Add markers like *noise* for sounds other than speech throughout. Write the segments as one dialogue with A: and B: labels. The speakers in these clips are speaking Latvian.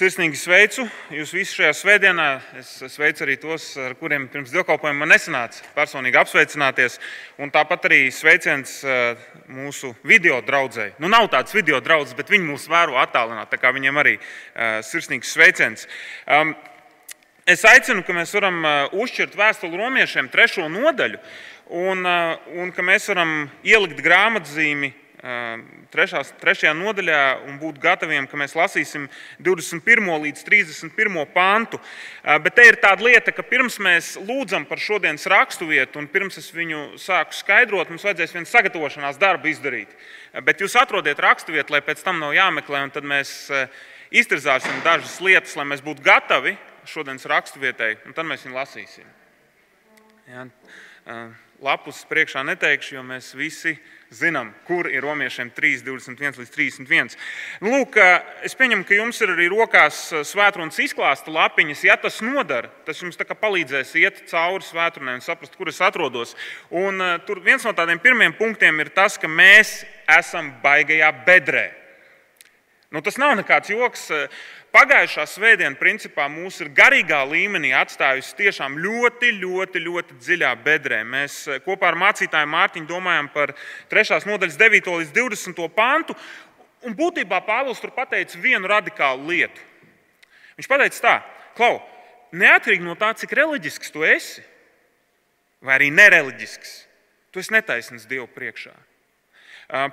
A: Sirsnīgi sveicu jūs visus šajā svētdienā. Es sveicu arī tos, ar kuriem pirms dievkalpojuma man nesanāca personīgi apsveicināties. Un tāpat arī sveiciens eh, mūsu video draugai. Nu, nav tāds video draugs, bet viņi mūs vēro attālināti. Tā kā viņiem arī eh, sirsnīgs sveiciens. Es aicinu, ka mēs varam eh, uzšķirt vēstuli romiešiem trešo nodaļu un, un ka mēs varam ielikt grāmatzīmi trešās, trešajā nodaļā un būt gataviem, ka mēs lasīsim 21. līdz 31. pantu. Bet te ir tāda lieta, ka pirms mēs lūdzam par šodienas raksturvietu un pirms es viņu sāku skaidrot, mums vajadzēs vienu sagatavošanās darbu izdarīt. Bet jūs atrodiet raksturvietu, lai pēc tam nav jāmeklē, un tad mēs iztirzāsim dažas lietas, lai mēs būtu gatavi šodienas raksturvietai, un tad mēs viņu lasīsim. Ja? Lapus priekšā neteikšu, jo mēs visi esam zinām, kur ir romiešiem 3, 21 līdz 31. Nu, lūk, es pieņemu, ka jums ir arī rokās svētdienas izklāsta lapiņas. Ja tas nodara, tas jums palīdzēs iet cauri svētdienai un saprast, kur es atrodos. Un, tur viens no tādiem pirmiem punktiem ir tas, ka mēs esam baigajā bedrē. Nu, tas nav nekāds joks. Pagājušā svētdiena, principā, mūs ir garīgā līmenī atstājusi tiešām ļoti, ļoti, ļoti dziļā bedrē. Mēs eh, kopā ar mācītāju Mārtiņu domājam par 3. nodaļas 9. līdz 20. pantu. Un būtībā Pāvils tur pateica vienu radikālu lietu. Viņš teica, tā, Klau, neatkarīgi no tā, cik reliģisks tu esi, vai arī nereliģisks, tu esi netaisnīgs Dievu priekšā.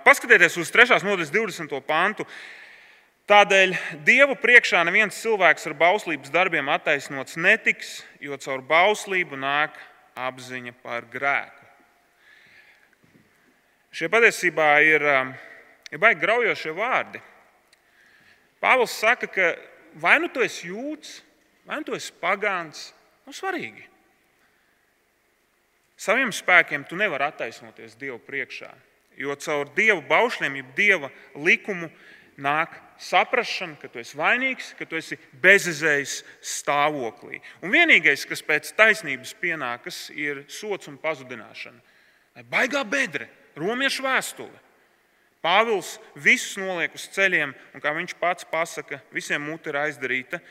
A: Paskatieties uz 3. nodaļas 20. pantu. Tādēļ Dievu priekšā neviens cilvēks ar bauslības darbiem attaisnots netiks, jo caur bauslību nāk apziņa par grēku. Šie patiesībā ir, um, ir baigi graujošie vārdi. Pāvils saka, ka vai nu tu esi jūds, vai nu tu esi pagāns, nav nu svarīgi. Saviem spēkiem tu nevari attaisnoties Dievu priekšā, jo caur Dieva baušļiem, jeb Dieva likumu nāk saprāšana, ka tu esi vainīgs, ka tu esi bezizējas stāvoklī. Un vienīgais, kas pēc taisnības pienākas, ir sots un pazudināšana. Baigā bedre, romiešu vēstule. Pāvils visus noliek uz ceļiem, un kā viņš pats pasaka, visiem muti ir aizdarīta,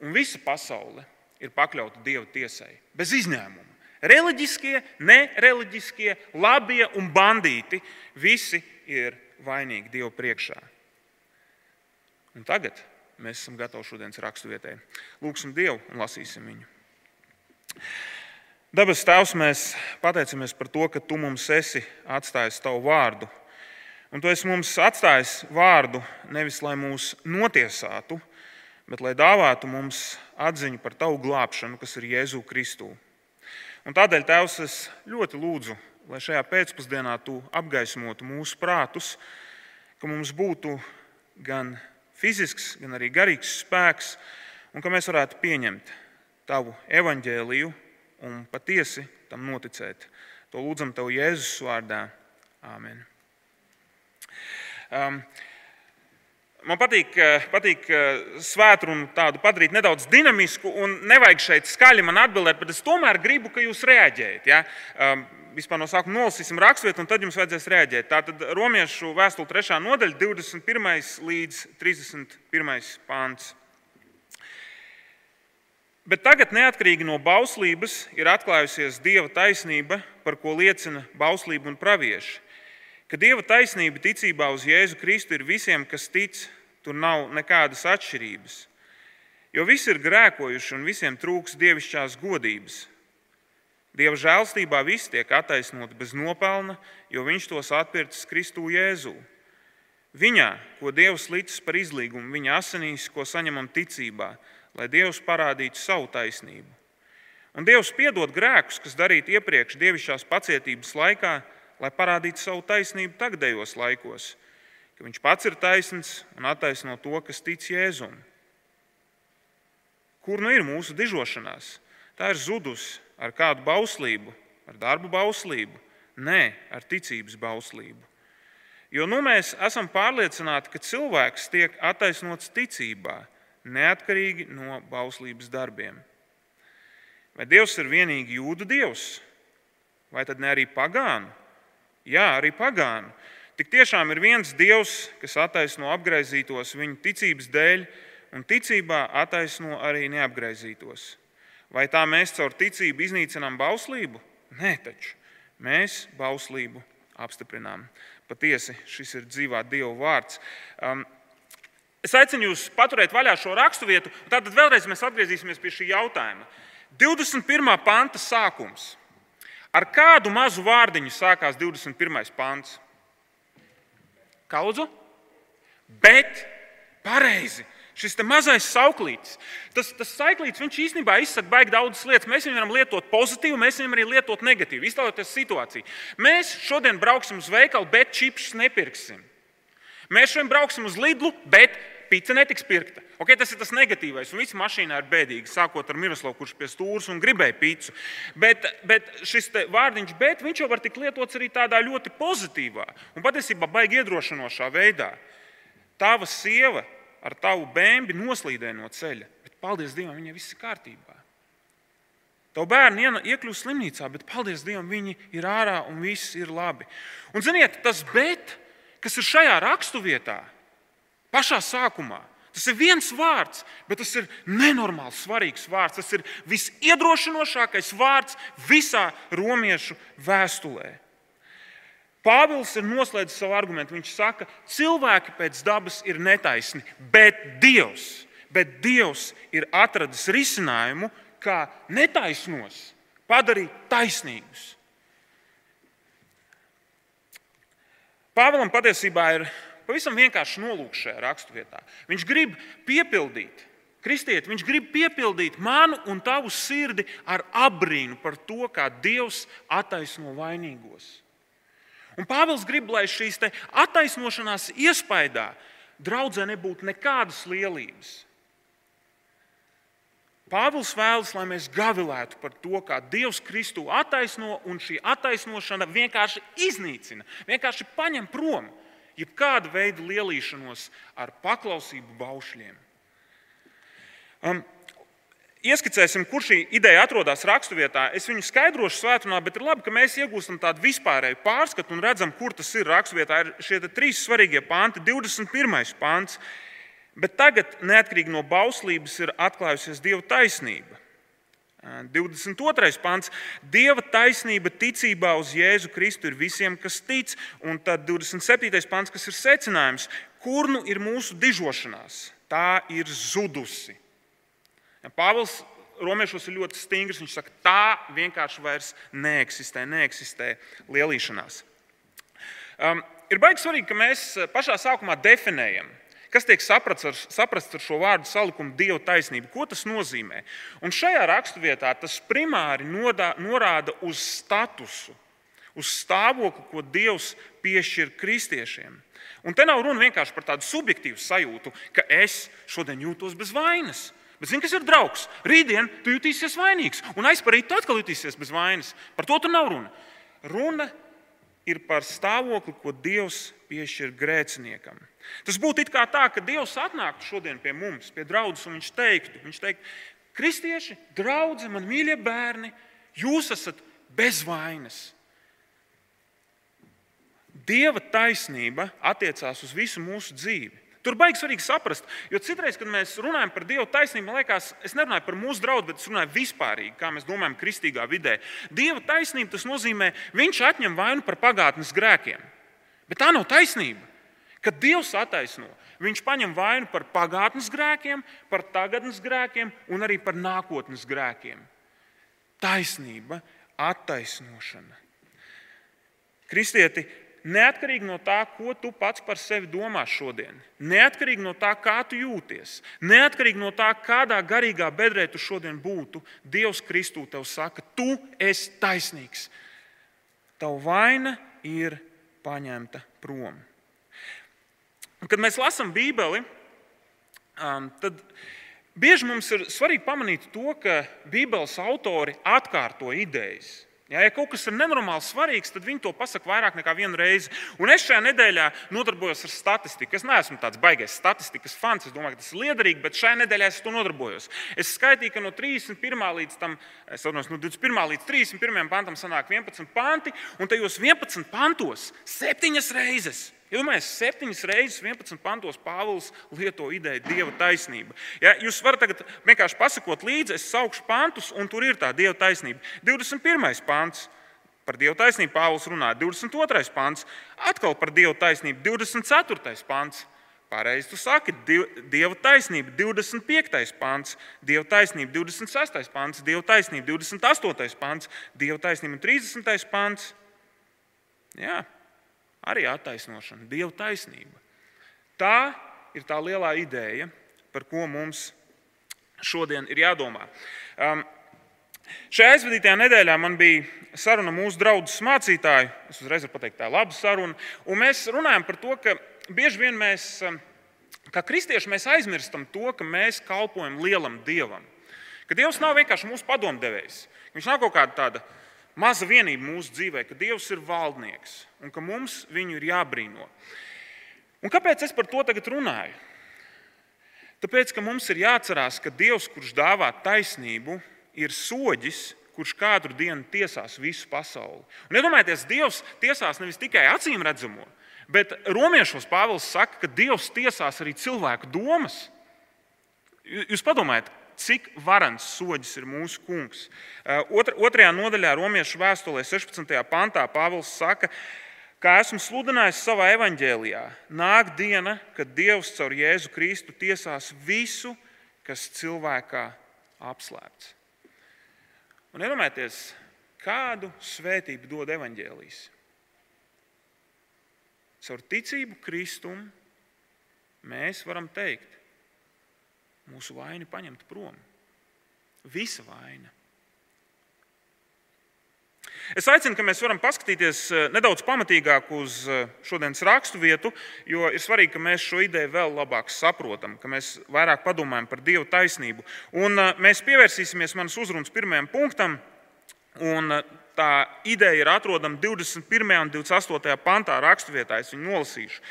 A: un visa pasaule ir pakļauta Dieva tiesai, bez izņēmuma. Reliģiskie, nereliģiskie, labie un bandīti visi ir vainīgi Dieva priekšā. Un tagad mēs esam gatavi šodienas raksturvietai. Lūksim Dievu un lasīsim viņu. Dabas Tēvs, mēs pateicamies par to, ka Tu mums esi atstājis Tavu vārdu. Un Tu esi mums atstājis vārdu nevis lai mūs notiesātu, bet lai dāvātu mums atziņu par Tavu glābšanu, kas ir Jēzu Kristū. Un tādēļ, Tēvs, es ļoti lūdzu, lai šajā pēcpusdienā Tu apgaismotu mūsu prātus, ka mums būtu gan fizisks, gan arī garīgs spēks, un ka mēs varētu pieņemt tavu evaņģēliju un patiesi tam noticēt. To lūdzam tev Jēzus vārdā. Āmen. Um, Man patīk, patīk svētkrunu tādu padarīt nedaudz dinamisku, un nevajag šeit skaļi man atbildēt, bet es tomēr gribu, ka jūs reaģējat. Ja? Um, vispār no sākuma nolasīsim raksturvietu, un tad jums vajadzēs rēģēt. Tātad Romiešu vēstule 3. nodaļa, 21. līdz 31. pāns. Bet tagad, neatkarīgi no bauslības, ir atklājusies Dieva taisnība, par ko liecina bauslība un pravieši. Ka Dieva taisnība ticībā uz Jēzu Kristu ir visiem, kas tic, tur nav nekādas atšķirības. Jo visi ir grēkojuši un visiem trūks dievišķās godības. Dieva žēlstībā viss tiek attaisnot bez nopelna, jo viņš tos atpircis Kristū Jēzū. Viņā, ko Dievs licis par izlīgumu, viņa asinīs, ko saņemam ticībā, lai Dievs parādītu savu taisnību. Un Dievs piedod grēkus, kas darīti iepriekš dievišķās pacietības laikā, lai parādītu savu taisnību tagadējos laikos, ka Viņš pats ir taisns un attaisno to, kas tic Jēzum. Kur nu ir mūsu dižošanās? Tā ir zudusi ar kādu bauslību, ar darbu bauslību, nē, ar ticības bauslību. Jo nu mēs esam pārliecināti, ka cilvēks tiek attaisnots ticībā, neatkarīgi no bauslības darbiem. Vai Dievs ir vienīgi jūdu dievs, vai tad ne arī pagānu? Jā, arī pagānu. Tik tiešām ir viens dievs, kas attaisno apgaizītos viņa ticības dēļ un ticībā attaisno arī neapgaizītos. Vai tā mēs caur ticību iznīcinām bauslību? Nē, taču mēs bauslību apstiprinām. Patiesi šis ir dzīvā Dieva vārds. Um, es aicinu jūs paturēt vaļā šo raksturvietu, un tad vēlreiz mēs atgriezīsimies pie šī jautājuma. 21. panta sākums. Ar kādu mazu vārdiņu sākās 21. pants? Kā lūdzu? Bet pareizi. Šis mazais sauklītis, tas, tas saiklītis, viņš īstenībā izsaka baigi daudzas lietas. Mēs viņu varam lietot pozitīvi, mēs viņu arī lietot negatīvi, iztēloties situāciju. Mēs šodien brauksim uz veikalu, bet čipsus nepirksim. Mēs šodien brauksim uz Lidlu, bet pizza netiks pirkta. Okay, tas ir tas negatīvais, un viss mašīnā ir bēdīgi. Sākot ar Miroslavu, kurš pie stūres un gribēja pīci. Bet, bet šis vārdiņš, bet viņš jau var tikt lietots arī tādā ļoti pozitīvā un patiesībā baigi iedrošinošā veidā. Tava sieva ar tavu bēnbi noslīdēja no ceļa, bet paldies Dievam, viņai viss ir kārtībā. Tavu bērnu iekļūst slimnīcā, bet paldies Dievam, viņi ir ārā un viss ir labi. Un ziniet, tas bet, kas ir šajā raksturvietā, pašā sākumā, tas ir viens vārds, bet tas ir nenormāli svarīgs vārds. Tas ir visiedrošinošākais vārds visā romiešu vēstulē. Pāvils ir noslēdzis savu argumentu. Viņš saka, ka cilvēki pēc dabas ir netaisni, bet Dievs, bet Dievs ir atradis risinājumu, kā netaisnos padarīt taisnīgus. Pāvēlam patiesībā ir pavisam vienkārši nolūks šajā raksturvietā. Viņš grib piepildīt, kristieti, viņš grib piepildīt manu un tavu sirdi ar abrīnu par to, kā Dievs attaisno vainīgos. Un Pāvils grib, lai šīs attaisnošanās iespējā draudzē nebūtu nekādas lielības. Pāvils vēlas, lai mēs gavilētu par to, kā Dievs Kristu attaisno, un šī attaisnošana vienkārši iznīcina, vienkārši paņem prom jebkādu veidu lielīšanos ar paklausību baušļiem. Um, Ieskicēsim, kur šī ideja atrodas raksturvietā. Es viņu skaidrošu svētdienā, bet ir labi, ka mēs iegūstam tādu vispārēju pārskatu un redzam, kur tas ir raksturvietā. Ir šie trīs svarīgie panti, 21. pants. Bet tagad, neatkarīgi no bauslības, ir atklājusies Dieva taisnība. 22. pants. Dieva taisnība ticībā uz Jēzu Kristu ir visiem, kas tic. Un tad 27. pants, kas ir secinājums, kur nu ir mūsu dižošanās. Tā ir zudusi. Pāvils romiešos ir ļoti stingrs. Viņš saka, tā vienkārši vairs neeksistē, neeksistē lielīšanās. Um, ir baigi svarīgi, ka mēs pašā sākumā definējam, kas tiek saprasts ar, saprasts ar šo vārdu salikumu Dieva taisnību. Ko tas nozīmē? Un šajā raksturvietā tas primāri nodā, norāda uz statusu, uz stāvokli, ko Dievs piešķir kristiešiem. Un te nav runa vienkārši par tādu subjektīvu sajūtu, ka es šodien jūtos bez vainas. Bet zini, kas ir draugs? Rītdien tu jutīsies vainīgs, un aizparīt tu atkal jutīsies bez vainas. Par to tur nav runa. Runa ir par stāvokli, ko Dievs piešķir grēciniekam. Tas būtu tā, ka Dievs atnāktu šodien pie mums, pie draudzes, un viņš teiktu, viņš teiktu kristieši, draugi, man mīļie bērni, jūs esat bez vainas. Dieva taisnība attiecās uz visu mūsu dzīvi. Tur baigs svarīgi saprast, jo citreiz, kad mēs runājam par Dieva taisnību, man liekas, es nerunāju par mūsu draugu, bet es runāju vispārīgi, kā mēs domājam, kristīgā vidē. Dieva taisnība tas nozīmē, viņš atņem vainu par pagātnes grēkiem. Bet tā nav taisnība. Kad Dievs attaisno, viņš paņem vainu par pagātnes grēkiem, par tagadnes grēkiem un arī par nākotnes grēkiem. Taisnība, attaisnošana. Kristieti, neatkarīgi no tā, ko tu pats par sevi domā šodien, neatkarīgi no tā, kā tu jūties, neatkarīgi no tā, kādā garīgā bedrē tu šodien būtu, Dievs Kristū tev saka, tu esi taisnīgs. Tava vaina ir paņemta prom. Kad mēs lasām Bībeli, um, tad bieži mums ir svarīgi pamanīt to, ka Bībeles autori atkārto idejas. Ja, ja kaut kas ir nenormāli svarīgs, tad viņi to pasaka vairāk nekā vienu reizi. Un es šajā nedēļā nodarbojos ar statistiku. Es neesmu tāds baigais statistikas fans. Es domāju, ka tas ir liederīgi, bet šajā nedēļā es to nodarbojos. Es skaitīju, ka no 31. līdz, tam, atceros, no 21. līdz 31. pantam sanāk 11 panti, un tajos 11 pantos septiņas reizes Iedomājieties, ja septiņas reizes 11 pantos Pāvils lieto ideju Dieva taisnība. Ja, jūs varat tagad vienkārši pasakot līdzi, es saukšu pantus, un tur ir tā Dieva taisnība. 21. pants par Dieva taisnību Pāvils runā, 22. pants atkal par Dieva taisnību, 24. pants. Pareizi tu saki, Dieva taisnība, 25. pants, Dieva taisnība, 26. pants, Dieva taisnība, 28. pants, Dieva taisnība, 30. pants. Jā, arī attaisnošana, Dieva taisnība. Tā ir tā lielā ideja, par ko mums šodien ir jādomā. Um, šajā aizvadītajā nedēļā man bija saruna mūsu draugu mācītāju. Es uzreiz varu pateikt, tā ir laba saruna. Un mēs runājam par to, ka bieži vien mēs, um, kā kristieši, mēs aizmirstam to, ka mēs kalpojam lielam dievam. Ka Dievs nav vienkārši mūsu padomdevējs. Viņš nav kaut kāda tāda maza vienība mūsu dzīvē, ka Dievs ir valdnieks un ka mums viņu ir jābrīno. Un kāpēc es par to tagad runāju? Tāpēc, ka mums ir jāatcerās, ka Dievs, kurš dāvā taisnību, ir soģis, kurš katru dienu tiesās visu pasauli. Un iedomājieties, Dievs tiesās nevis tikai acīm redzamo, bet romiešos Pāvils saka, ka Dievs tiesās arī cilvēku domas. Jūs padomājiet, cik varants soģis ir mūsu kungs. Otr, otrajā nodaļā, Romiešu vēstulē, 16. pantā, Pāvils saka, kā esmu sludinājis savā evaņģēlijā, nāk diena, kad Dievs caur Jēzu Kristu tiesās visu, kas cilvēkā apslēpts. Un iedomājieties, kādu svētību dod evaņģēlijs. Caur ticību Kristum mēs varam teikt, mūsu vaina paņemta prom. Visa vaina. Es aicinu, ka mēs varam paskatīties eh, nedaudz pamatīgāk uz eh, šodienas raksturvietu, jo ir svarīgi, ka mēs šo ideju vēl labāk saprotam, ka mēs vairāk padomājam par Dieva taisnību. Un eh, mēs pievērsīsimies manas uzrunas pirmajam punktam, un tā ideja ir atrodama 21. un 28. pantā raksturvietā. Es viņu nolasīšu.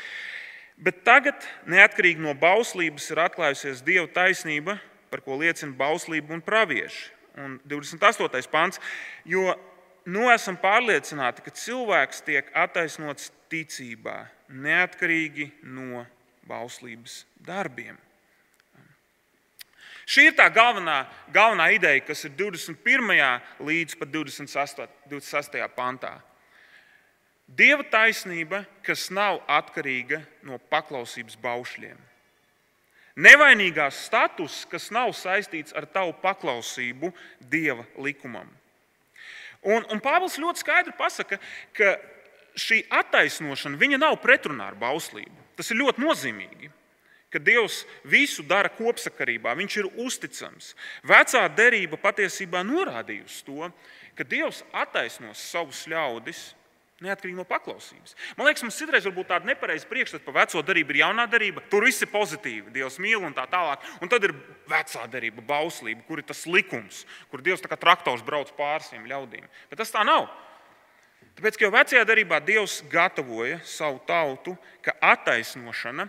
A: Bet tagad, neatkarīgi no bauslības, ir atklājusies Dieva taisnība, par ko liecina bauslība un pravieši. Un 28. pants. Jo nu esam pārliecināti, ka cilvēks tiek attaisnots ticībā, neatkarīgi no bauslības darbiem. Šī ir tā galvenā, galvenā ideja, kas ir 21. līdz 26. 26. pantā. Dieva taisnība, kas nav atkarīga no paklausības baušļiem. Nevainīgās status, kas nav saistīts ar tavu paklausību Dieva likumam. Un, un Pāvils ļoti skaidri pasaka, ka šī attaisnošana nav pretrunā ar bauslību. Tas ir ļoti nozīmīgi ka Dievs visu dara kopsakarībā, Viņš ir uzticams. Vecā derība patiesībā norādījusi to, ka Dievs attaisnos savus ļaudis Neatkarīgi no paklausības. Man liekas, mums citreiz būt tāda nepareiza priekšstata par veco darību, ir jaunā darība. Tur viss ir pozitīvi, Dievs mīl un tā tālāk. Un tad ir vecā darība, bauslība, kur ir tas likums, kur Dievs kā traktors brauc pāri šiem ļaudīm. Bet tas tā nav. Tāpēc, ka jau vecajā darbā Dievs gatavoja savu tautu, ka attaisnošana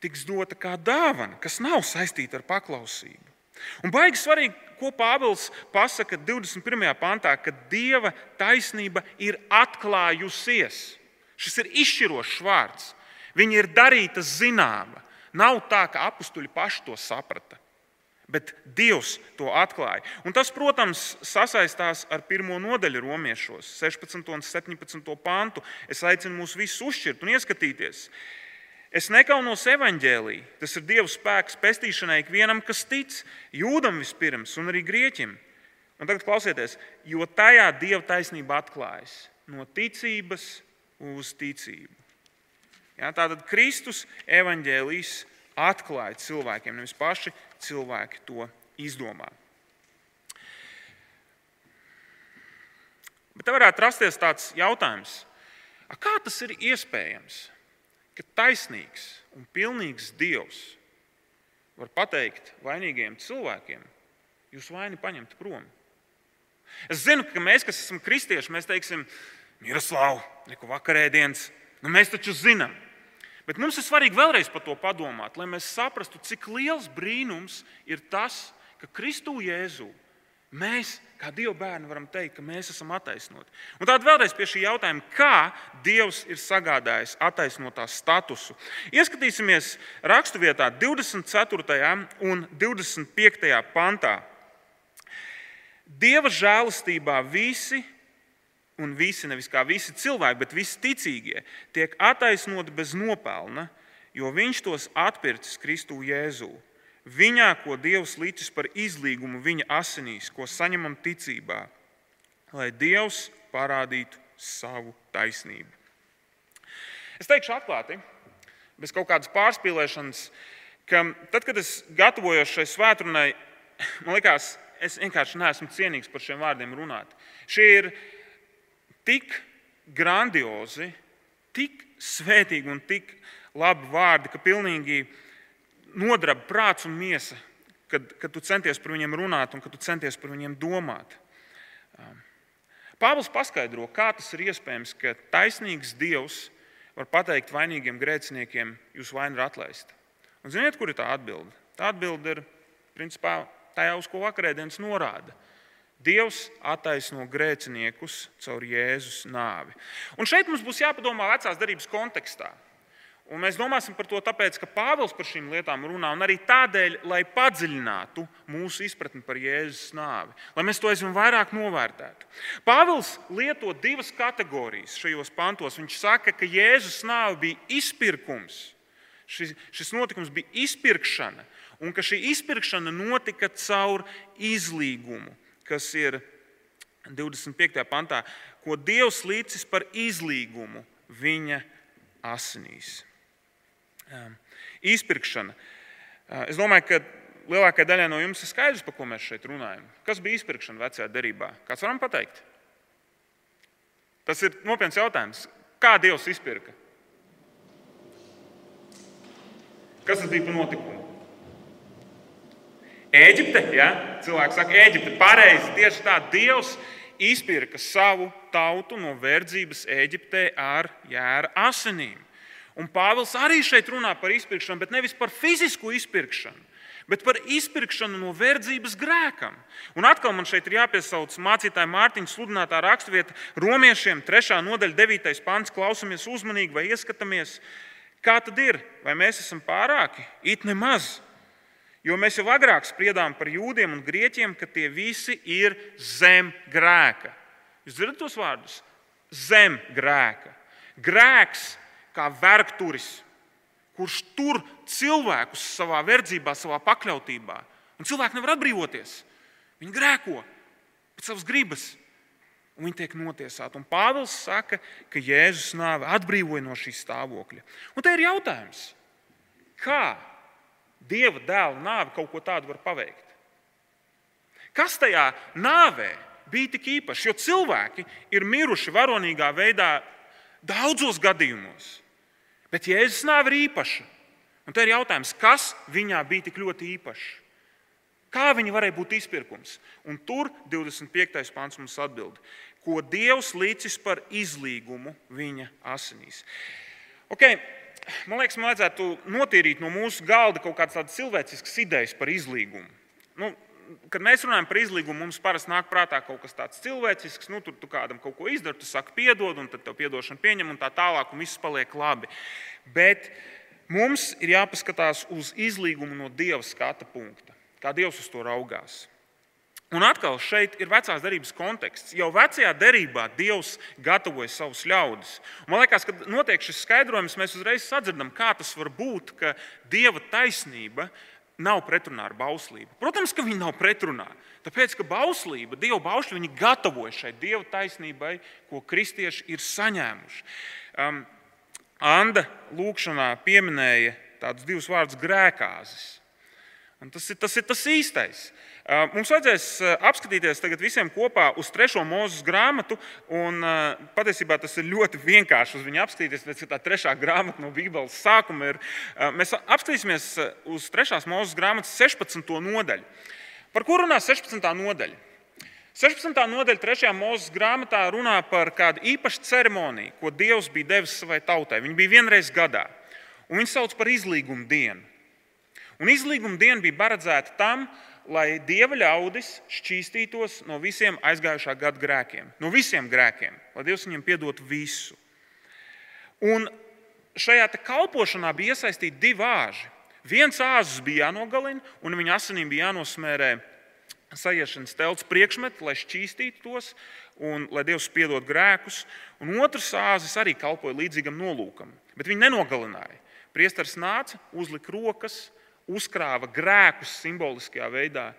A: tiks dota kā dāvana, kas nav saistīta ar paklausību. Un baigi svarīgi, ko Pāvils pasaka 21. pantā, ka Dieva taisnība ir atklājusies. Šis ir izšķirošs vārds. Viņa ir darīta zināma. Nav tā, ka apstuļi paši to saprata, bet Dievs to atklāja. Un tas, protams, sasaistās ar pirmo nodaļu romiešos, 16 un 17 pantu. Es aicinu mūs visus uzšķirt un ieskatīties. Es nekaunos evaņģēlī. Tas ir Dieva spēks pestīšanai ikvienam, kas tic, jūdam vispirms un arī grieķim. Un tagad klausieties, jo tajā Dieva taisnība atklājas no ticības uz ticību. Ja, tātad Kristus evaņģēlīs atklāja cilvēkiem, nevis paši cilvēki to izdomā. Bet te varētu rasties tāds jautājums, kā tas ir iespējams? Ka taisnīgs un pilnīgs Dievs var pateikt vainīgiem cilvēkiem, jūs vaini paņemt prom. Es zinu, ka mēs, kas esam kristieši, mēs teiksim, Miroslav, neko vakarēdienas, nu mēs taču zinām. Bet mums ir svarīgi vēlreiz par to padomāt, lai mēs saprastu, cik liels brīnums ir tas, ka Kristu Jēzu Mēs, kā Dieva bērni, varam teikt, ka mēs esam attaisnoti. Un tātad vēlreiz pie šī jautājuma, kā Dievs ir sagādājis attaisnotā statusu. Ieskatīsimies raksturvietā 24. un 25. pantā. Dieva žēlastībā visi, un visi, nevis kā visi cilvēki, bet visi ticīgie, tiek attaisnoti bez nopelna, jo Viņš tos atpircis Kristu Jēzū. Viņā, ko Dievs licis par izlīgumu viņa asinīs, ko saņemam ticībā, lai Dievs parādītu savu taisnību. Es teikšu atklāti, bez kaut kādas pārspīlēšanas, ka tad, kad es gatavojos šai svētdienai, *laughs* man liekas, es vienkārši neesmu cienīgs par šiem vārdiem runāt. Šie ir tik grandiozi, tik svētīgi un tik labi vārdi, ka pilnīgi nodraba prāts un miesa, kad, kad tu centies par viņiem runāt un kad tu centies par viņiem domāt. Um, Pāvils paskaidro, kā tas ir iespējams, ka taisnīgs Dievs var pateikt vainīgiem grēciniekiem, jūs vaina ir atlaista. Un ziniet, kur ir tā atbilde? Tā atbilde ir principā tajā, uz ko vakarēdienas norāda. Dievs attaisno grēciniekus caur Jēzus nāvi. Un šeit mums būs jāpadomā vecās darbības kontekstā. Un mēs domāsim par to, tāpēc, ka Pāvils par šīm lietām runā, un arī tādēļ, lai padziļinātu mūsu izpratni par Jēzus nāvi, lai mēs to aizvien vairāk novērtētu. Pāvils lieto divas kategorijas šajos pantos. Viņš saka, ka Jēzus nāve bija izpirkums. Šis, šis notikums bija izpirkšana, un ka šī izpirkšana notika caur izlīgumu, kas ir 25. pantā, ko Dievs līdzis par izlīgumu viņa asinīs. Izpirkšana. Es domāju, ka lielākajai daļai no jums ir skaidrs, par ko mēs šeit runājam. Kas bija izpirkšana vecajā derībā? Kāds varam pateikt? Tas ir nopietns jautājums. Kā Dievs izpirka? Kas tas bija par notikumu? Eģipte, ja? cilvēks saka, Eģipte, pareizi, tieši tā, Dievs izpirka savu tautu no verdzības Eģiptē ar jēra asinīm. Un Pāvils arī šeit runā par izpirkšanu, bet nevis par fizisku izpirkšanu, bet par izpirkšanu no verdzības grēkam. Un atkal man šeit ir jāpiesauc mācītāja Mārtiņa sludinātā raksturvieta romiešiem, 3. nodaļa, 9. pants. Klausamies uzmanīgi vai ieskatāmies, kā tad ir, vai mēs esam pārāki? It nemaz. Jo mēs jau agrāk spriedām par jūdiem un grieķiem, ka tie visi ir zem grēka. Jūs dzirdat tos vārdus? Zem grēka. Grēks kā vergturis, kurš tur cilvēkus savā verdzībā, savā pakļautībā. Un cilvēki nevar atbrīvoties. Viņi grēko pēc savas gribas, un viņi tiek notiesāti. Un Pāvils saka, ka Jēzus nāve atbrīvoja no šī stāvokļa. Un te ir jautājums, kā Dieva dēla nāve kaut ko tādu var paveikt? Kas tajā nāvē bija tik īpašs? Jo cilvēki ir miruši varonīgā veidā daudzos gadījumos. Bet Jēzus nāve ir īpaša. Un te ir jautājums, kas viņā bija tik ļoti īpašs? Kā viņa varēja būt izpirkums? Un tur 25. pāns mums atbild, ko Dievs līdzis par izlīgumu viņa asinīs. Okay. Man liekas, man vajadzētu notīrīt no mūsu galda kaut kādas cilvēciskas idejas par izlīgumu. Nu, kad mēs runājam par izlīgumu, mums parasti nāk prātā kaut kas tāds cilvēcisks. Nu, tur tu kādam kaut ko izdari, tu saki, piedod, un tad tev piedošana pieņem, un tā tālāk, un viss paliek labi. Bet mums ir jāpaskatās uz izlīgumu no Dieva skata punkta, kā Dievs uz to raugās. Un atkal šeit ir vecās derības konteksts. Jau vecajā derībā Dievs gatavoja savus ļaudis. Man liekas, kad notiek šis skaidrojums, mēs uzreiz sadzirdam, kā tas var būt, ka Dieva taisnība nav pretrunā ar bauslību. Protams, ka viņi nav pretrunā. Tāpēc, ka bauslība, Dieva baušļi, viņi gatavoja šai Dieva taisnībai, ko kristieši ir saņēmuši. Um, Anda lūkšanā pieminēja tādus divus vārdus grēkāzes. Un tas ir tas, ir tas īstais. Uh, mums vajadzēs apskatīties visiem kopā uz trešo mūzes grāmatu. Un, patiesībā tas ir ļoti vienkārši uz viņu apskatīties. Ir tā trešā grāmata no Bībeles sākuma. Ir, mēs apskatīsimies uz trešās mūzes grāmatas 16. nodaļu. Par ko runā 16. nodaļa? 16. nodaļa 3. mūzes grāmatā runā par kādu īpašu ceremoniju, ko Dievs bija devis savai tautai. Viņa bija vienreiz gadā, un viņu sauc par izlīguma dienu. Un izlīguma diena bija paredzēta tam, lai dieva ļaudis šķīstītos no visiem aizgājušā gada grēkiem, no visiem grēkiem, lai Dievs viņiem piedotu visu. Un šajā kalpošanā bija iesaistīti divi āži. Viens āzis bija jānogalina, un viņa asinīm bija jānosmērē sajiešanas telts priekšmeti, lai šķīstītu tos un lai Dievs piedod grēkus. Un otrs āzis arī kalpoja līdzīgam nolūkam, bet viņi nenogalināja. Priesteris nāca, uzlika rokas, uzkrāja grēkus simboliskajā veidā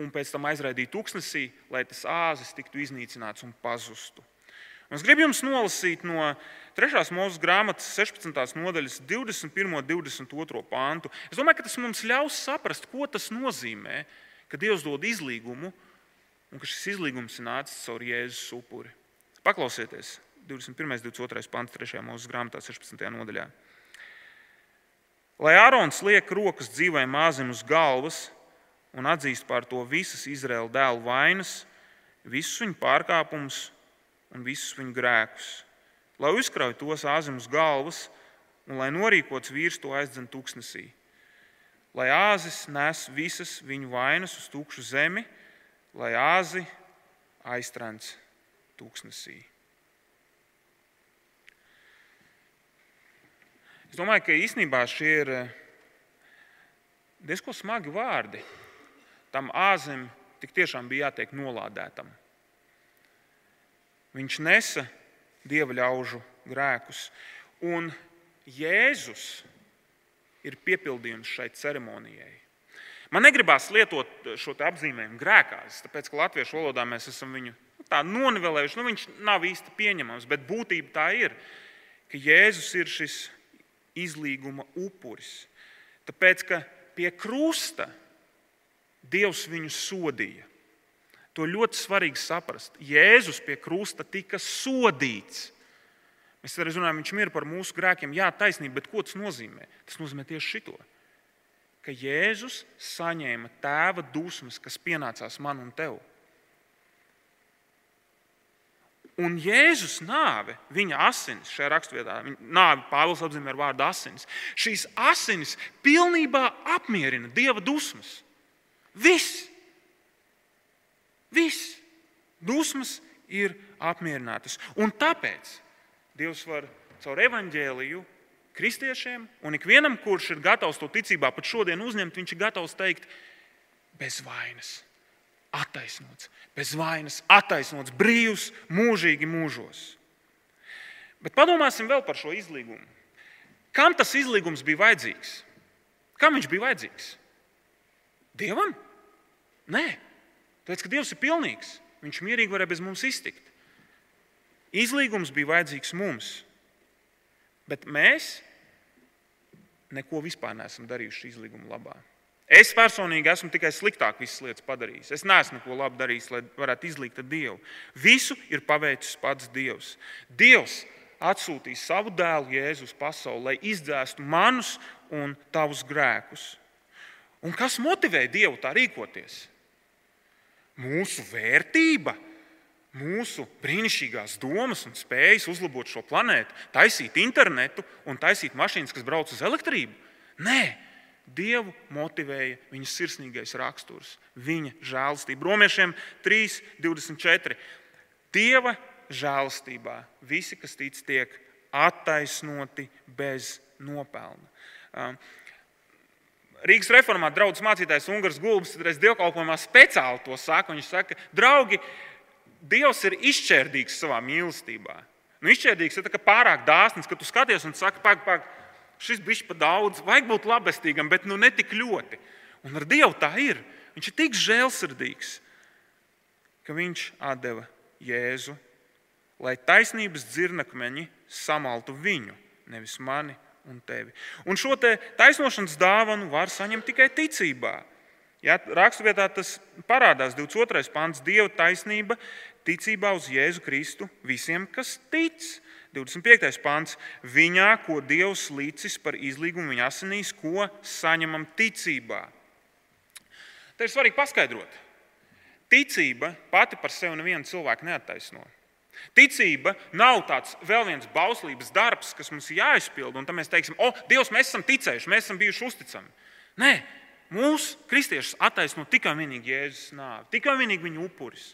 A: un pēc tam aizraidīja tūkstnesī, lai tas āzis tiktu iznīcināts un pazustu. Un es gribu jums nolasīt no 3. mūža grāmatas 16. nodaļas 21. un 22. pāntu. Es domāju, ka tas mums ļaus saprast, ko tas nozīmē, ka Dievs dod izlīgumu un ka šis izlīgums ir nācis caur Jēzus upuri. Paklausieties, 21. un 22. pāns 3. mūža grāmatā 16. nodaļā. Lai Ārons liek rokas dzīvai māzim uz galvas un atzīst par to visas Izraēla dēlu vainas, visus viņu pārkāpumus un visus viņu grēkus. Lai uzkrauj tos āzim uz galvas un lai norīkots vīrs to aizdzen tūkstnesī. Lai āzis nes visas viņu vainas uz tukšu zemi, lai āzi aiztrāns tūkstnesī. Es domāju, ka īstenībā šie ir eh, diezgan smagi vārdi. Tam āzim tik tiešām bija jātiek nolādētam. Viņš nesa dieva ļaužu grēkus. Un Jēzus ir piepildījums šai ceremonijai. Man negribās lietot šo apzīmējumu grēkās, tāpēc ka latviešu valodā mēs esam viņu nu, tā nonivelējuši. Nu, viņš nav īsti pieņemams, bet būtība tā ir, ka Jēzus ir šis izlīguma upuris. Tāpēc, ka pie krusta Dievs viņu sodīja. To ļoti svarīgi saprast. Jēzus pie krusta tika sodīts. Mēs arī runājam, viņš ir par mūsu grēkiem. Jā, taisnība, bet ko tas nozīmē? Tas nozīmē tieši šito. Ka Jēzus saņēma tēva dusmas, kas pienācās man un tev. Un Jēzus nāve, viņa asinis šajā raksturvietā, nāve Pāvils apzīmē ar vārdu asinis. Šīs asinis pilnībā apmierina dieva dusmas. Viss! Viss! Dusmas ir apmierinātas. Un tāpēc Dievs var caur evaņģēliju kristiešiem un ikvienam, kurš ir gatavs to ticībā pat šodien uzņemt, viņš ir gatavs teikt, bez vainas, attaisnots, bez vainas, attaisnots, brīvs, mūžīgi mūžos. Bet padomāsim vēl par šo izlīgumu. Kam tas izlīgums bija vajadzīgs? Kam viņš bija vajadzīgs? Dievam? Nē, Tāpēc, ka Dievs ir pilnīgs, Viņš mierīgi varēja bez mums iztikt. Izlīgums bija vajadzīgs mums, bet mēs neko vispār neesam darījuši izlīguma labā. Es personīgi esmu tikai sliktāk visas lietas padarījis. Es neesmu neko labu darījis, lai varētu izlīgt ar Dievu. Visu ir paveicis pats Dievs. Dievs atsūtīja savu dēlu Jēzu uz pasauli, lai izdzēstu manus un tavus grēkus. Un kas motivēja Dievu tā rīkoties? mūsu vērtība, mūsu brīnišķīgās domas un spējas uzlabot šo planētu, taisīt internetu un taisīt mašīnas, kas brauc uz elektrību. Nē, Dievu motivēja viņa sirsnīgais raksturs, viņa žēlastība. Romiešiem 3, 24. Dieva žēlastībā visi, kas tic, tiek attaisnoti bez nopelna. Um, Rīgas reformāta draugs mācītājs Ungārs Gulbis reiz dievkalpojumā speciāli to saka. Viņš saka, draugi, Dievs ir izšķērdīgs savā mīlestībā. Nu, izšķērdīgs ir pārāk dāsns, ka tu skaties un saki, pag, pag, šis bija pa daudz, vajag būt labestīgam, bet nu ne tik ļoti. Un ar Dievu tā ir. Viņš ir tik žēlsirdīgs, ka viņš deva Jēzu, lai taisnības dzirnakmeņi samaltu viņu, nevis mani un tevi. Un šo te taisnošanas dāvanu var saņemt tikai ticībā. Ja, Raksturvietā tas parādās 22. pāns, Dieva taisnība ticībā uz Jēzu Kristu visiem, kas tic. 25. pāns, viņā, ko Dievs līdzis par izlīgumu viņa asinīs, ko saņemam ticībā. Te ir svarīgi paskaidrot. Ticība pati par sevi nevienu cilvēku neattaisno. Ticība nav tāds vēl viens bauslības darbs, kas mums ir jāizpild, un tad mēs teiksim, o, Dievs, mēs esam ticējuši, mēs esam bijuši uzticami. Nē, Mūsu kristiešus attaisno tikai un vienīgi Jēzus nāve, tikai un vienīgi viņa upuris.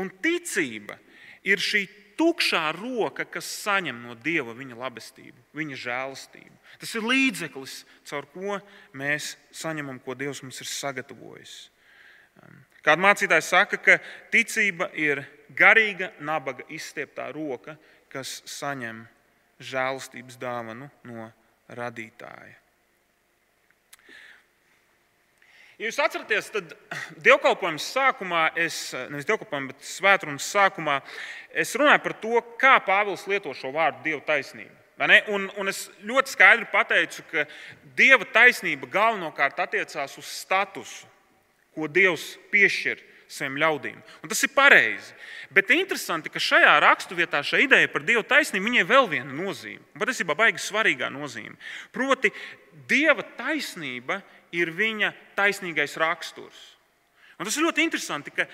A: Un ticība ir šī tukšā roka, kas saņem no Dieva viņa labestību, viņa žēlastību. Tas ir līdzeklis, caur ko mēs saņemam, ko Dievs mums ir sagatavojis. Um, kāda mācītāja saka, ka ticība ir garīga, nabaga izstieptā roka, kas saņem žēlastības dāvanu no radītāja. Ja jūs atceraties, tad dievkalpojuma sākumā, es, nevis dievkalpojuma, bet svētdienas sākumā, es runāju par to, kā Pāvils lieto šo vārdu Dieva taisnība. Un, un es ļoti skaidri pateicu, ka Dieva taisnība galvenokārt attiecās uz statusu, ko Dievs piešķir saviem ļaudīm. Un tas ir pareizi. Bet interesanti, ka šajā raksturvietā šī ideja par Dieva taisnību viņai vēl viena nozīme. Patiesībā baigi svarīgā nozīme. Proti, Dieva taisnība ir viņa taisnīgais raksturs. Un tas ir ļoti interesanti, ka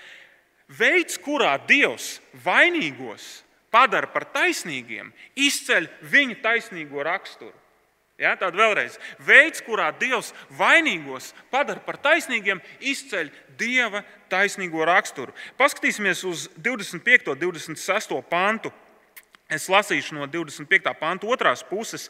A: veids, kurā Dievs vainīgos padara par taisnīgiem, izceļ viņa taisnīgo raksturu. Ja, Tāda vēlreiz. Veids, kurā Dievs vainīgos padara par taisnīgiem, izceļ Dieva taisnīgo raksturu. Paskatīsimies uz 25. un 26. pantu. Es lasīšu no 25. panta otras puses,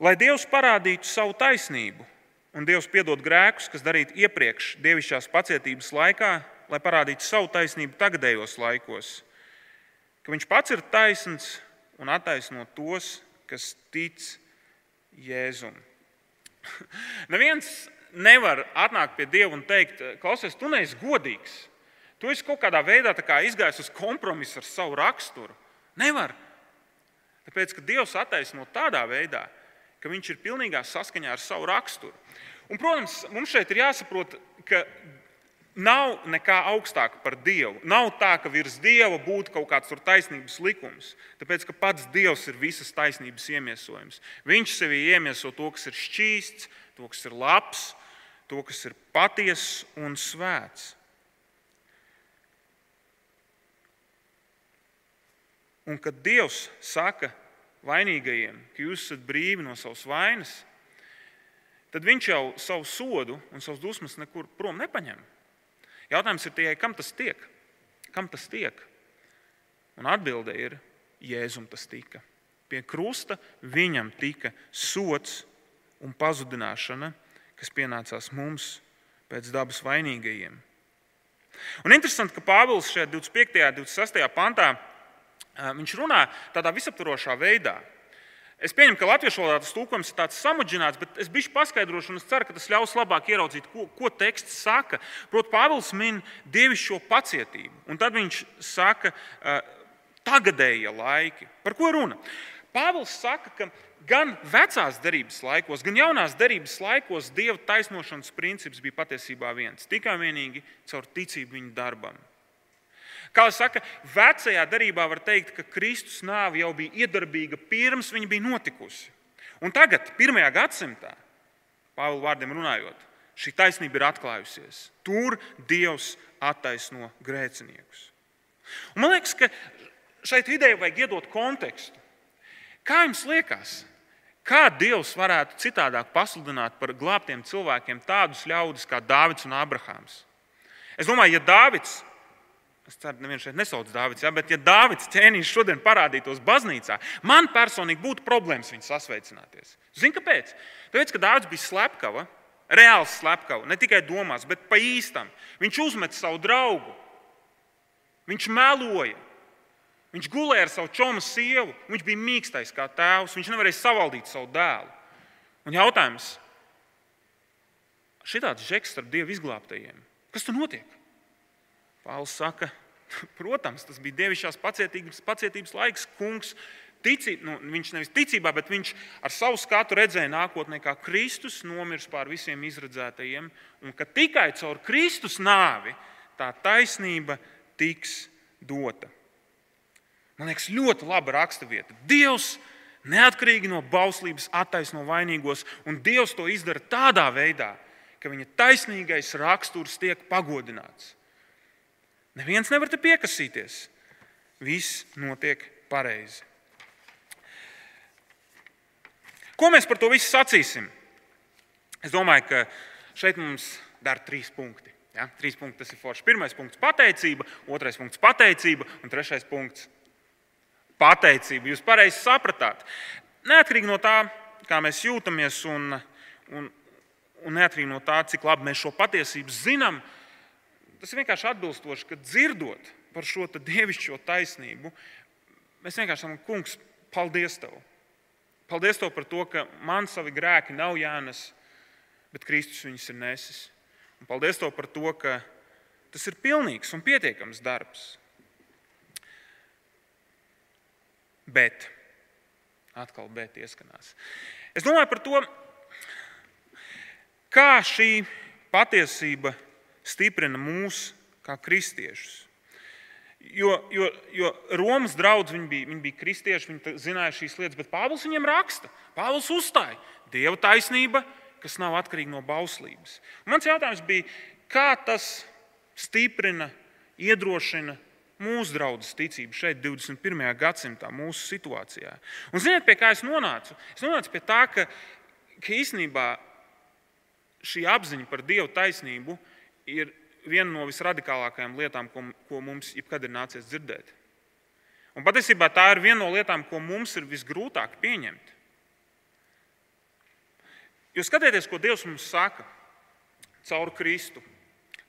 A: lai Dievs parādītu savu taisnību Un Dievs piedod grēkus, kas darīti iepriekš dievišķās pacietības laikā, lai parādītu savu taisnību tagadējos laikos. Ka Viņš pats ir taisns un attaisno tos, kas tic Jēzum. *laughs* Neviens nevar atnākt pie Dieva un teikt, klausies, tu neesi godīgs. Tu esi kaut kādā veidā kā izgājis uz kompromisu ar savu raksturu. Nevar. Tāpēc, ka Dievs attaisno tādā veidā, ka viņš ir pilnīgā saskaņā ar savu raksturu. Un, protams, mums šeit ir jāsaprot, ka nav nekā augstāka par Dievu. Nav tā, ka virs Dieva būtu kaut kāds taisnības likums, tāpēc ka pats Dievs ir visas taisnības iemiesojums. Viņš sevī iemieso to, kas ir šķīsts, to, kas ir labs, to, kas ir patiess un svēts. Un kad Dievs saka, vainīgajiem, ka jūs esat brīvi no savas vainas, tad viņš jau savu sodu un savus dusmas nekur prom nepaņem. Jautājums ir tikai, kam tas tiek? Kam tas tiek? Un atbilde ir, Jēzum tas tika. Pie krusta viņam tika sots un pazudināšana, kas pienācās mums pēc dabas vainīgajiem. Un interesanti, ka Pāvils šajā 25. un 26. pantā viņš runā tādā visaptvarošā veidā. Es pieņemu, ka latviešu valodā tas tulkojums ir tāds samudžināts, bet es biju paskaidrošu, un es ceru, ka tas ļaus labāk ieraudzīt, ko, ko teksts saka. Protams, Pāvils min dievišķo pacietību, un tad viņš saka, tagadējie laiki. Par ko runa? Pāvils saka, ka gan vecās derības laikos, gan jaunās derības laikos dieva taisnošanas princips bija patiesībā viens - tikai vienīgi caur ticību viņa darbam. Kā jau saka, vecajā darbā var teikt, ka Kristus nāve jau bija iedarbīga pirms viņa bija notikusi. Un tagad, pirmajā gadsimtā, Pāvila vārdiem runājot, šī taisnība ir atklājusies. Tur Dievs attaisno grēciniekus. Un man liekas, ka šeit idejai vajag iedot kontekstu. Kā jums liekas, kā Dievs varētu citādāk pasludināt par glābtiem cilvēkiem tādus ļaudis kā Dāvids un Abrahāms? Es domāju, ja Dāvids Es ceru, ka neviens šeit nesauc Dārvids, ja? bet, ja Dārvids ķēniņš šodien parādītos baznīcā, man personīgi būtu problēmas viņu sasveicināties. Zini, kāpēc? Tāpēc, ka Dārvids bija slepkava, reāls slepkava, ne tikai domās, bet pa īstam. Viņš uzmet savu draugu, viņš meloja, viņš gulēja ar savu čomu sievu, viņš bija mīkstais kā tēvs, viņš nevarēja savaldīt savu dēlu. Un jautājums, šitāds žeks starp dievu izglābtajiem, kas tur notiek? Pāvils saka, protams, tas bija dievišķās pacietības, pacietības laiks. Kungs, tici, nu, viņš nevis ticībā, bet viņš ar savu skatu redzēja nākotnē, kā Kristus nomirs pār visiem izredzētajiem, un ka tikai caur Kristus nāvi tā taisnība tiks dota. Man liekas, ļoti laba raksturvieta. Dievs neatkarīgi no bauslības attaisno vainīgos, un Dievs to izdara tādā veidā, ka viņa taisnīgais raksturs tiek pagodināts. Neviens nevar te piekasīties. Viss notiek pareizi. Ko mēs par to visu sacīsim? Es domāju, ka šeit mums dara trīs punkti. Ja? Trīs punkti tas ir forši. Pirmais punkts - pateicība, otrais punkts - pateicība, un trešais punkts - pateicība. Jūs pareizi sapratāt. Neatkarīgi no tā, kā mēs jūtamies, un, un, un neatkarīgi no tā, cik labi mēs šo patiesību zinām, tas ir vienkārši atbilstoši, ka dzirdot par šo dievišķo taisnību, mēs vienkārši sakām, kungs, paldies tev! Paldies tev par to, ka man savi grēki nav jānes, bet Kristus viņus ir nesis. Un paldies tev par to, ka tas ir pilnīgs un pietiekams darbs. Bet, atkal, bet ieskanās. Es domāju par to, kā šī patiesība stiprina mūs kā kristiešus. Jo, jo, jo Romas draugi viņi bija, viņi bija kristieši, viņi zināja šīs lietas, bet Pāvils viņiem raksta. Pāvils uzstāja, Dieva taisnība kas nav atkarīgi no bauslības. Un mans jautājums bija, kā tas stiprina, iedrošina mūsu draugu ticību šeit, 21. gadsimtā, mūsu situācijā. Un ziniet, pie kā es nonācu? Es nonācu pie tā, ka, ka īstenībā šī apziņa par Dieva taisnību ir viena no visradikālākajām lietām, ko, ko mums jebkad ir nācies dzirdēt. Un patiesībā tā ir viena no lietām, ko mums ir visgrūtāk pieņemt. Jo skatieties, ko Dievs mums saka caur Kristu,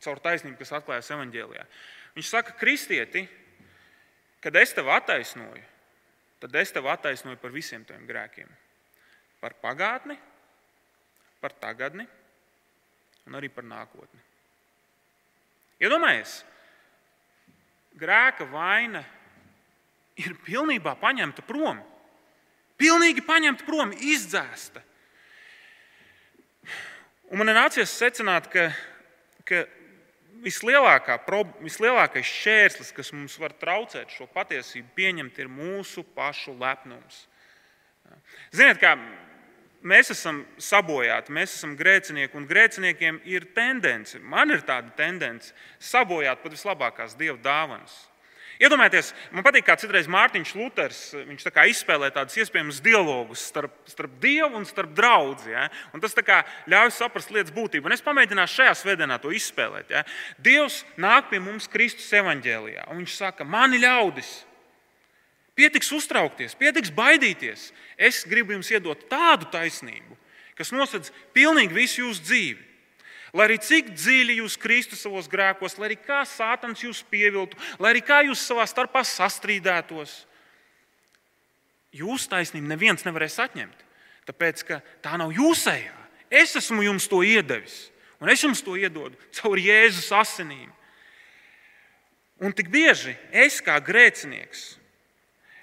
A: caur taisnību, kas atklājas evaņģēlijā. Viņš saka, kristieti, kad es tevi attaisnoju, tad es tevi attaisnoju par visiem tiem grēkiem. Par pagātni, par tagadni un arī par nākotni. Iedomājieties, grēka vaina ir pilnībā paņemta prom. Pilnīgi paņemta prom, izdzēsta. Un man ir nācies secināt, ka, ka vislielākā, vislielākais šķērslis, kas mums var traucēt šo patiesību pieņemt, ir mūsu pašu lepnums. Ziniet, kā mēs esam sabojāti, mēs esam grēcinieki, un grēciniekiem ir tendence, man ir tāda tendence, sabojāt pat vislabākās dieva dāvanas. Iedomājieties, man patīk, kā citreiz Mārtiņš Luters tā izspēlē tādus iespējamus dialogus starp, starp dievu un starp draugu. Ja? Un tas ļauj saprast lietas būtību. Un es pamēģināšu šajā svētdienā to izspēlēt. Ja? Dievs nāk pie mums Kristus evaņģēlijā, un viņš saka, mani ļaudis. Pietiks uztraukties, pietiks baidīties. Es gribu jums iedot tādu taisnību, kas nosedz pilnīgi visu jūsu dzīvi. Lai arī cik dziļi jūs kristu savos grēkos, lai arī kā sātans jūs pieviltu, lai arī kā jūs savā starpā sastrīdētos, jūsu taisnību neviens nevarēs atņemt. Tāpēc, ka tā nav jūsējā. Es esmu jums to iedevis, un es jums to iedodu caur Jēzus asinīm. Un tik bieži es kā grēcinieks,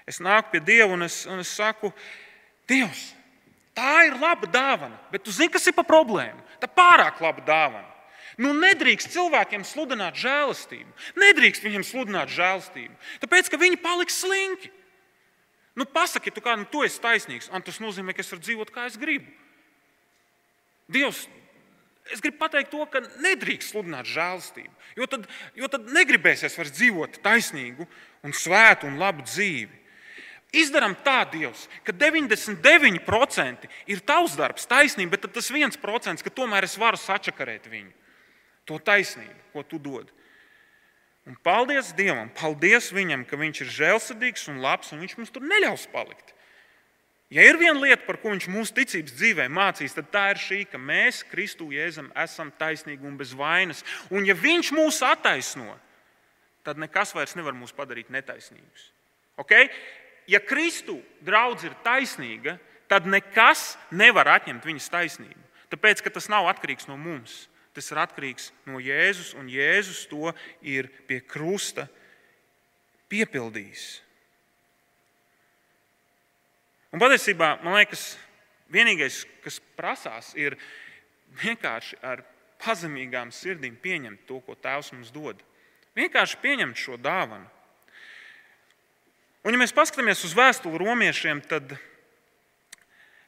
A: es nāku pie Dieva un es, un es saku, Dievs, tā ir laba dāvana, bet tu zini, kas ir pa problēmu? Tā pārāk laba dāvana. Nu, nedrīkst cilvēkiem sludināt žēlastību. Nedrīkst viņiem sludināt žēlastību, tāpēc ka viņi paliks slinki. Nu, pasaki, tu kā nu, tu esi taisnīgs, un tas nozīmē, ka es varu dzīvot kā es gribu. Dievs, es gribu pateikt to, ka nedrīkst sludināt žēlastību, jo tad, jo tad negribēsies vairs dzīvot taisnīgu, un svētu un labu dzīvi. Izdarām tā, Dievs, ka 99% ir tavs darbs, taisnība, bet tas 1%, ka tomēr es varu sačakarēt viņu. To taisnību, ko tu dod. Un paldies Dievam, paldies Viņam, ka Viņš ir žēlsirdīgs un labs, un Viņš mums tur neļaus palikt. Ja ir viena lieta, par ko viņš mūsu ticības dzīvē mācīs, tad tā ir šī, ka mēs, Kristu Jēzum, esam taisnīgi un bez vainas. Un ja Viņš mūs attaisno, tad nekas vairs nevar mūs padarīt netaisnīgus. Okay? Ja Kristu draudz ir taisnīga, tad nekas nevar atņemt viņas taisnību. Tāpēc, ka tas nav atkarīgs no mums. Tas ir atkarīgs no Jēzus, un Jēzus to ir pie krusta piepildījis. Un patiesībā man liekas, vienīgais, kas prasās, ir vienkārši ar pazemīgām sirdīm pieņemt to, ko Tēvs mums dod. Vienkārši pieņemt šo dāvanu. Un, ja mēs paskatāmies uz vēstuli romiešiem, tad,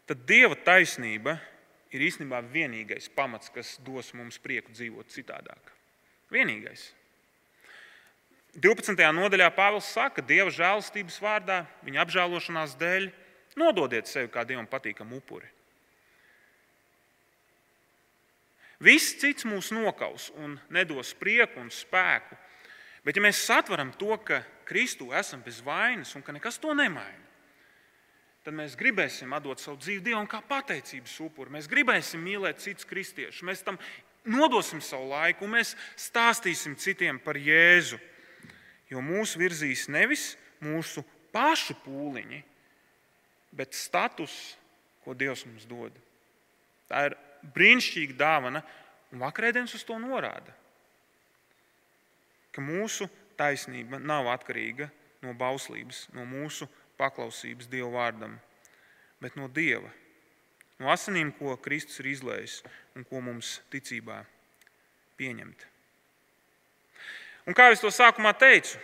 A: tad Dieva taisnība ir īstenībā vienīgais pamats, kas dos mums prieku dzīvot citādāk. Vienīgais. 12. nodaļā Pāvils saka, ka Dieva žēlastības vārdā, viņa apžēlošanās dēļ, nododiet sevi kā Dievam patīkamu upuri. Viss cits mūs nokaus un nedos prieku un spēku. Bet, ja mēs satveram to, ka Kristū esam bez vainas un ka nekas to nemaina, tad mēs gribēsim atdot savu dzīvi Dievam kā pateicības upuri. Mēs gribēsim mīlēt citus kristiešus, mēs tam nodosim savu laiku un mēs stāstīsim citiem par Jēzu. Jo mūs virzīs nevis mūsu pašu pūliņi, bet status, ko Dievs mums dod. Tā ir brīnišķīga dāvana, un vakarēdienas uz to norāda. Ka mūsu taisnība nav atkarīga no bauslības, no mūsu paklausības Dieva vārdam, bet no Dieva, no asinīm, ko Kristus ir izlējis un ko mums ticībā pieņemt. Un kā jau to sākumā teicu,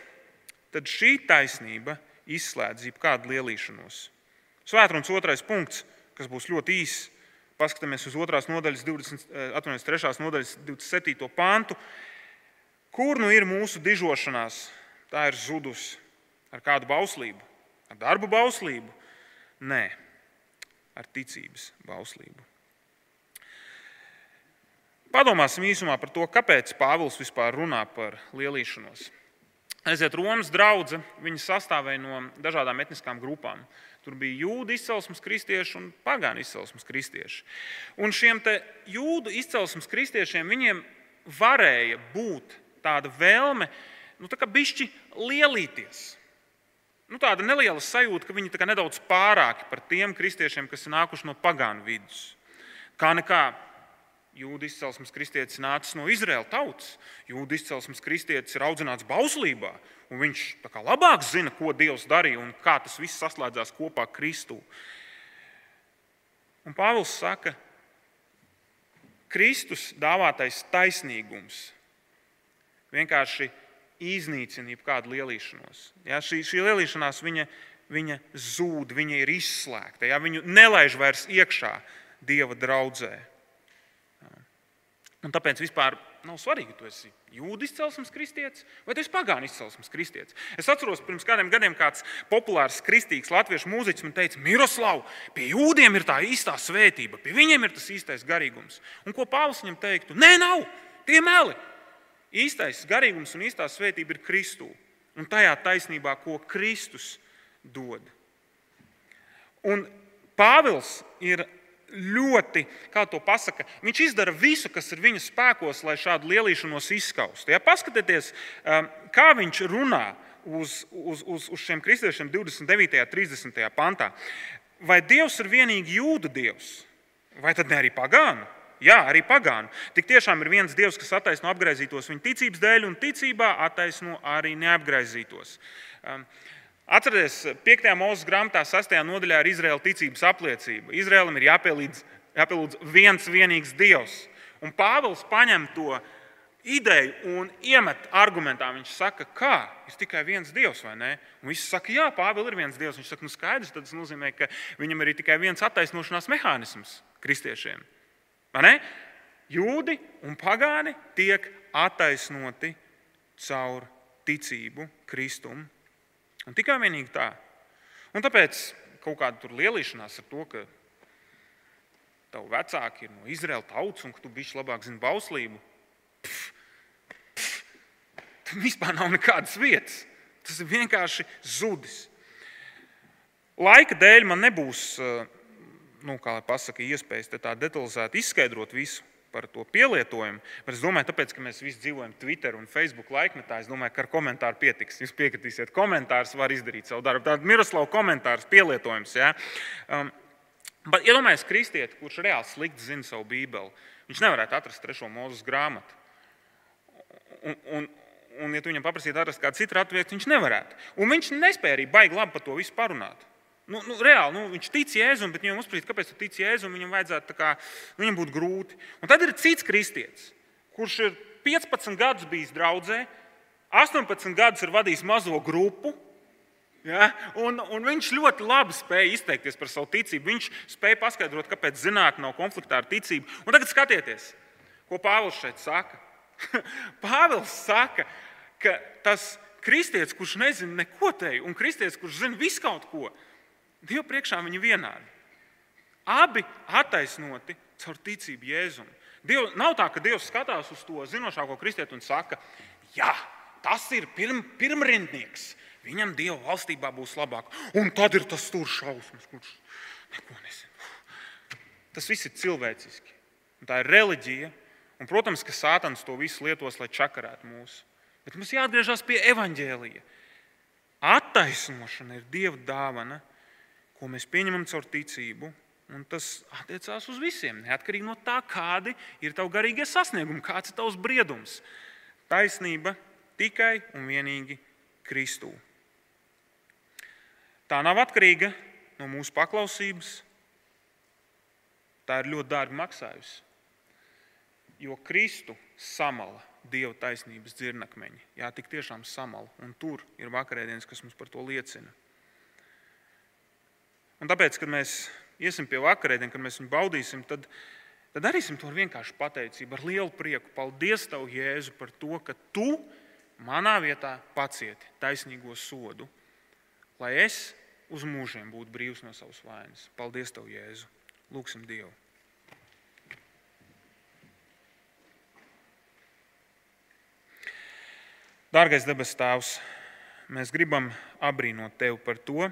A: tad šī taisnība izslēdz jebkādu lielīšanos. Svētrunas otrais punkts, kas būs ļoti īss, paskatāmies uz 2. nodaļas, 20, 83. Eh, nodaļas 27. pāntu, kur nu ir mūsu dižošanās. Tā ir zudusi ar kādu bauslību, ar darbu bauslību? Nē, ar ticības bauslību. Padomāsim īsumā par to, kāpēc Pāvils vispār runā par lielīšanos. Aiziet Romas drauga, viņa sastāvēja no dažādām etniskām grupām. Tur bija jūdu izcelsmes kristieši un pagānu izcelsmes kristieši. Un šiem jūdu izcelsmes kristiešiem varēja būt tāda vēlme, nu, tā kā bišķi lielīties. Nu, tāda neliela sajūta, ka viņi nedaudz pārāki par tiem kristiešiem, kas ir nākuši no pagānu vidus. Kā nekā jūdu izcelsmes kristietis nācis no Izraēlas tautas, jūdu izcelsmes kristietis ir audzināts bauslībā, un viņš labāk zina, ko Dievs darīja un kā tas viss saslēdzās kopā Kristū. Un Pāvils saka, Kristus dāvātais taisnīgums vienkārši iznīcina jebkādu lielīšanos. Ja, šī, šī lielīšanās viņa, viņa zūd, viņa ir izslēgta. Ja, viņu nelaiž vairs iekšā Dieva draudzē. Un tāpēc vispār nav svarīgi, vai tu esi jūdu izcelsmes kristietis vai tu esi pagānu izcelsmes kristietis. Es atceros, pirms kādiem gadiem kāds populārs kristīgs latviešu mūziķis man teica, Miroslav, pie jūdiem ir tā īstā svētība, pie viņiem ir tas īstais garīgums. Un ko Pāvils viņam teiktu? Nē, nav, tie meli. Īstais garīgums un īstā svētība ir Kristū un tajā taisnībā, ko Kristus dod. Un Pāvils ir ļoti, kā to pasaka, viņš izdara visu, kas ir viņa spēkos, lai šādu lielīšanos izskaustu. Ja, paskatieties, um, kā viņš runā uz, uz, uz, uz šiem kristiešiem 29. un 30. pantā. Vai Dievs ir vienīgi jūdu dievs, vai tad ne arī pagānu? Jā, arī pagānu. Tik tiešām ir viens dievs, kas attaisno apgaizītos viņa ticības dēļ, un ticībā attaisno arī neapgaizītos. Um, Atcerieties, 5. mūža grāmatā, 6. nodaļā ir Izraēla ticības apliecība. Izraēlam ir jāpielīdz, jāpielūdz viens vienīgs dievs. Un Pāvils paņem to ideju un iemet argumentā. Viņš saka, kā ir tikai viens dievs, vai ne? Un visi saka, jā, Pāvils ir viens dievs. Viņš saka, nu skaidrs, tas nozīmē, ka viņam ir tikai viens attaisnošanās mehānisms kristiešiem. Jūdi un pagāni tiek attaisnoti caur ticību Kristum Un tikai vienīgi tā. Un tāpēc kaut kāda lielīšanās ar to, ka tavi vecāki ir no Izraēlas tautas un ka tu bišķi labāk zini bauslību. Pff, pff, tam vispār nav nekādas vietas. Tas ir vienkārši zudis. Laika dēļ man nebūs eh, nu, pasaka, iespējas tā detalizēti izskaidrot visu par to pielietojumu. Bet es domāju, tāpēc, ka mēs visi dzīvojam Twitter un Facebook laikmetā, es domāju, ka ar komentāru pietiks. Jūs piekritīsiet, komentārs var izdarīt savu darbu. Tāda Miroslava komentārs pielietojums. Ja? Um, bet iedomājieties, ja kristieti, kurš reāli slikti zina savu bībeli, viņš nevarētu atrast trešo mūzes grāmatu. Un, un, un, ja tu viņam paprasītu atrast kādu citu atvietu, viņš nevarētu. Un viņš nespēja arī baigi labi par to visu parunāt. Nu, nu, reāli, nu, viņš tic Jēzum, bet viņam uzsprāst, kāpēc viņš tic Jēzum. Viņam vajadzētu kā, nu, viņam būt grūti. Un tad ir cits kristietis, kurš ir 15 gadus bijis draudzē, 18 gadus ir vadījis mazo grupu. Ja? Un, un viņš ļoti labi spēja izteikties par savu ticību. Viņš spēja paskaidrot, kāpēc zinātnē nav konfliktā ar ticību. Un tagad skatieties, ko Pāvils šeit saka. *laughs* Pāvils saka, ka tas kristietis, kurš nezina neko te, un kristietis, kurš zina visu kaut ko, Dievu priekšā viņi vienādi. Abi attaisnoti caur ticību Jēzum. Diev, nav tā, ka Dievs skatās uz to zinošāko kristieti un saka, jā, tas ir pirm, pirmrindnieks. Viņam Dieva valstībā būs labāk. Un tad ir tas tur šausmas, kurš neko nezina. Tas viss ir cilvēciski. Un tā ir reliģija. Un, protams, ka Sātans to visu lietos, lai čakarētu mūsu. Bet mums jāatgriežas pie evaņģēlija. Attaisnošana ir Dieva dāvana, ko mēs pieņemam caur ticību. Un tas attiecās uz visiem, neatkarīgi no tā, kādi ir tavi garīgie sasniegumi, kāds ir tavs briedums. Taisnība tikai un vienīgi Kristū. Tā nav atkarīga no mūsu paklausības. Tā ir ļoti dārgi maksājusi. Jo Kristu samala Dieva taisnības dzirnakmeņi. Jā, tik tiešām samala. Un tur ir vakarēdienas, kas mums par to liecina. Un tāpēc, kad mēs iesim pie vakarēdienas, kad mēs viņu baudīsim, tad, tad darīsim to ar vienkāršu pateicību, ar lielu prieku. Paldies, Tev, Jēzu, par to, ka Tu manā vietā pacieti taisnīgo sodu, lai es uz mūžiem būtu brīvs no savas vainas. Paldies, Tev, Jēzu! Lūksim Dievu! Dārgais debes Tēvs, mēs gribam apbrīnot Tevi par to,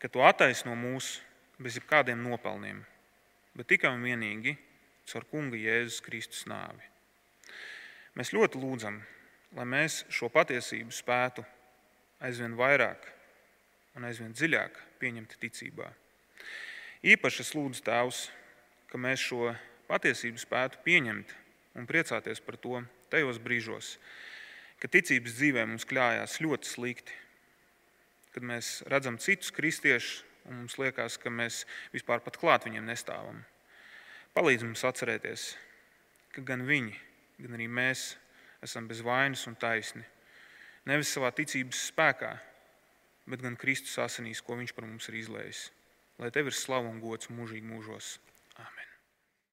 A: ka Tu attaisno mūs bez jebkādiem nopelniem, bet tikai un vienīgi caur Kunga Jēzus Kristus nāvi. Mēs ļoti lūdzam, lai mēs šo patiesību spētu aizvien vairāk un aizvien dziļāk pieņemt ticībā. Īpaši es lūdzu Tēvs, ka mēs šo patiesību spētu pieņemt un priecāties par to tajos brīžos, kad ticības dzīvē mums kļājās ļoti slikti, kad mēs redzam citus kristiešus un mums liekas, ka mēs vispār pat klāt viņiem nestāvam. Palīdz mums atcerēties, ka gan viņi, gan arī mēs esam bez vainas un taisni. Nevis savā ticības spēkā, bet gan Kristus asinīs, ko Viņš par mums ir izlējis. Lai tev ir slava un gods mūžīgi mūžos.